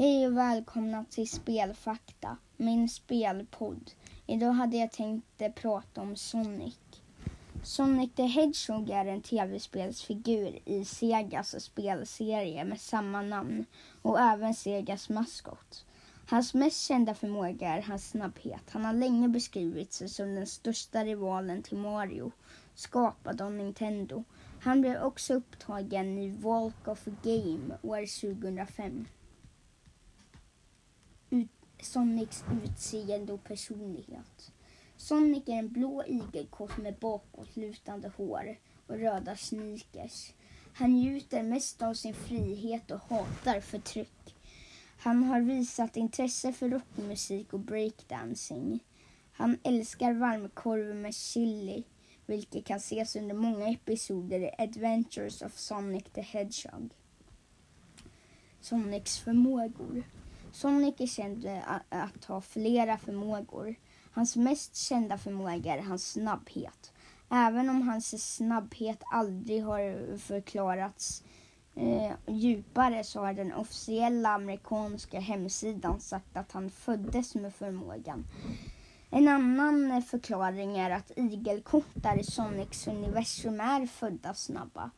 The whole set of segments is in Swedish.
Hej och välkomna till Spelfakta, min spelpodd. Idag hade jag tänkt prata om Sonic. Sonic the Hedgehog är en tv-spelsfigur i Segas spelserie med samma namn och även Segas maskot. Hans mest kända förmåga är hans snabbhet. Han har länge beskrivits som den största rivalen till Mario, skapad av Nintendo. Han blev också upptagen i Walk of Game år 2005. Sonics utseende och personlighet. Sonic är en blå igelkott med bakåtlutande hår och röda sneakers. Han njuter mest av sin frihet och hatar förtryck. Han har visat intresse för rockmusik och breakdancing. Han älskar varmkorv med chili, vilket kan ses under många episoder i Adventures of Sonic the Hedgehog. Sonics förmågor. Sonic är känd eh, att ha flera förmågor. Hans mest kända förmåga är hans snabbhet. Även om hans snabbhet aldrig har förklarats eh, djupare så har den officiella amerikanska hemsidan sagt att han föddes med förmågan. En annan förklaring är att igelkottar i Sonics universum är födda snabba.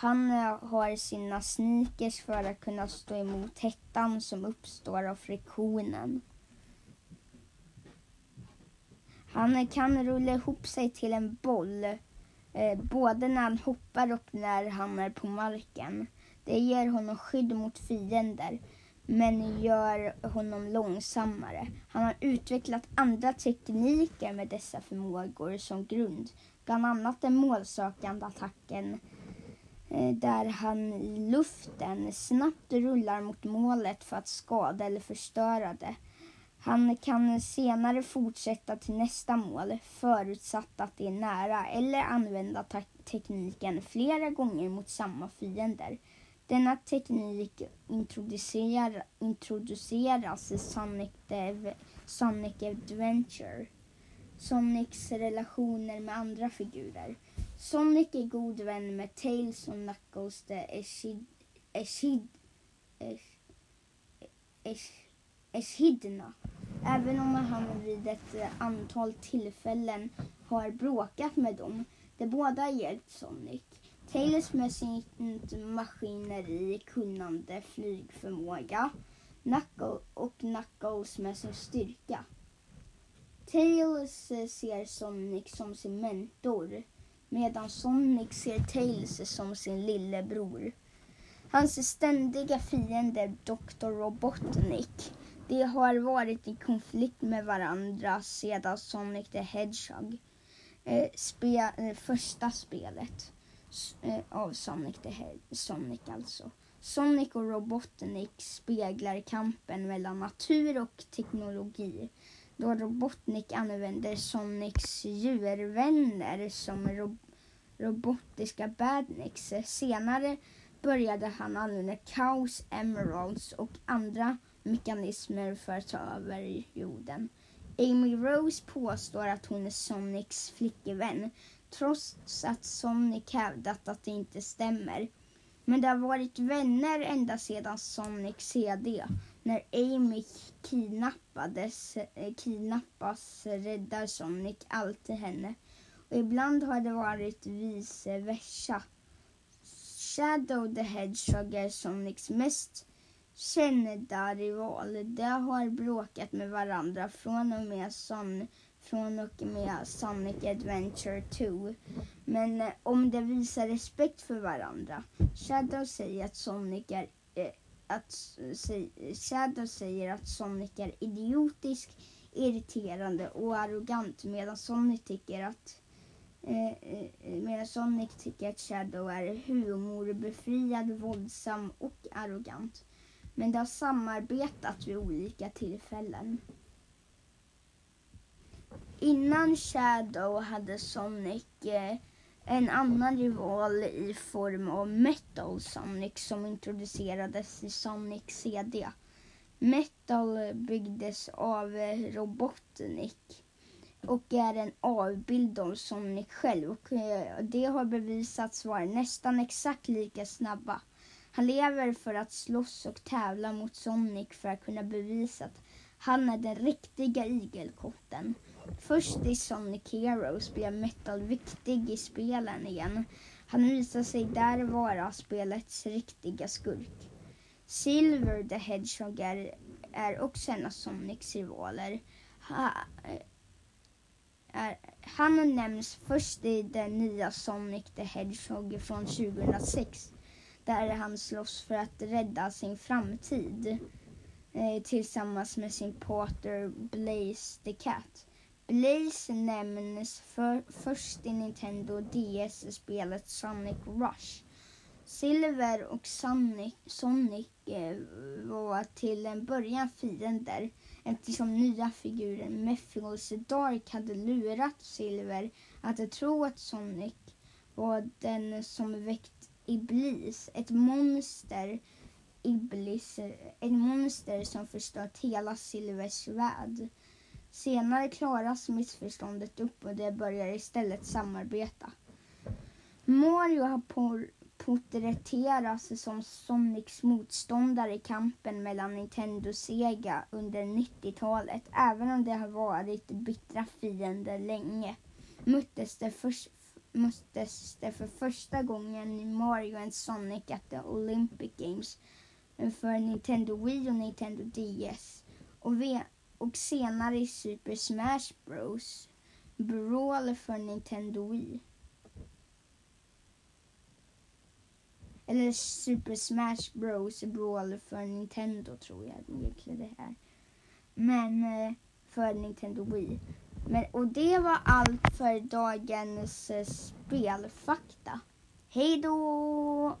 Han eh, har sina sneakers för att kunna stå emot hettan som uppstår av friktionen. Han eh, kan rulla ihop sig till en boll eh, både när han hoppar och när han är på marken. Det ger honom skydd mot fiender men gör honom långsammare. Han har utvecklat andra tekniker med dessa förmågor som grund. Bland annat den målsökande attacken eh, Eh, där han i luften snabbt rullar mot målet för att skada eller förstöra det. Han kan senare fortsätta till nästa mål förutsatt att det är nära eller använda tekniken flera gånger mot samma fiender. Denna teknik introducerar, introduceras i Sonic, Dev, Sonic Adventure. Sonics relationer med andra figurer. Sonic är god vän med Tails och Knuckles the Echid, Echidna. Även om han vid ett antal tillfällen har bråkat med dem. De båda har hjälpt Sonic. Tails med sitt maskineri, kunnande, flygförmåga Knuckle och Knuckles med sin styrka. Tails eh, ser Sonic som sin mentor medan Sonic ser Tails som sin lillebror. Hans ständiga fiende Dr. Robotnik. De har varit i konflikt med varandra sedan Sonic the Hedgehog, eh, spe, eh, första spelet eh, av Sonic the Hedgehog, Sonic alltså. Sonic och Robotnik speglar kampen mellan natur och teknologi då Robotnik använder Sonics djurvänner som ro robotiska badniks. Senare började han använda Chaos Emeralds och andra mekanismer för att ta över jorden. Amy Rose påstår att hon är Sonics flickvän trots att Sonic hävdat att det inte stämmer. Men de har varit vänner ända sedan Sonic CD. När Amy kidnappades, eh, kidnappas räddar Sonic alltid henne. Och ibland har det varit vice versa. Shadow the Hedgehog är Sonics mest kända rival. De har bråkat med varandra från och med, Son, från och med Sonic Adventure 2. Men eh, om de visar respekt för varandra. Shadow säger att Sonic är eh, att, Shadow säger att Sonic är idiotisk, irriterande och arrogant medan Sonic tycker att eh, eh, eh medan Sonic tycker att Shadow är humorbefriad, våldsam och arrogant. Men de har samarbetat vid olika tillfällen. Innan Shadow hade Sonic eh, en annan rival i form av Metal Sonic som introducerades i Sonic CD. Metal byggdes av eh, Robotnik och är en avbild av Sonic själv och eh, det har bevisats vara nästan exakt lika snabba. Han lever för att slåss och tävla mot Sonic för att kunna bevisa att han är den riktiga igelkotten. Först i Sonic Heroes blev Metal viktig i spelen igen. Han visar sig där vara spelets riktiga skurk. Silver the Hedgehog är, är också en av Sonics rivaler. Ha, är, han nämns först i den nya Sonic the Hedgehog från 2006 där han slåss för att rädda sin framtid eh, tillsammans med sin partner Blaze the Cat. Blaze nämns för, först i Nintendo DS-spelet Sonic Rush. Silver och Sonic, Sonic eh, var till en början fiender eftersom nya figuren Mephiles Dark hade lurat Silver att tro att Sonic var den som väckt Iblis, ett monster Iblis, eh, ett monster som förstört hela Silvers värld. Senare klaras missförståndet upp och de börjar istället samarbeta. Mario har porträtteras som Sonics motståndare i kampen mellan Nintendo och Sega under 90-talet. Även om de har varit bittra fiender länge möttes de, för, möttes de för första gången i Mario and Sonic at the Olympic Games för Nintendo Wii och Nintendo DS. Och, och senare i Super Smash Bros. Brawl för Nintendo Wii. Eller Super Smash Bros Brawl för Nintendo tror jag egentligen det här. Men eh, för Nintendo Wii. Men, och det var allt för dagens eh, spelfakta. Hej då!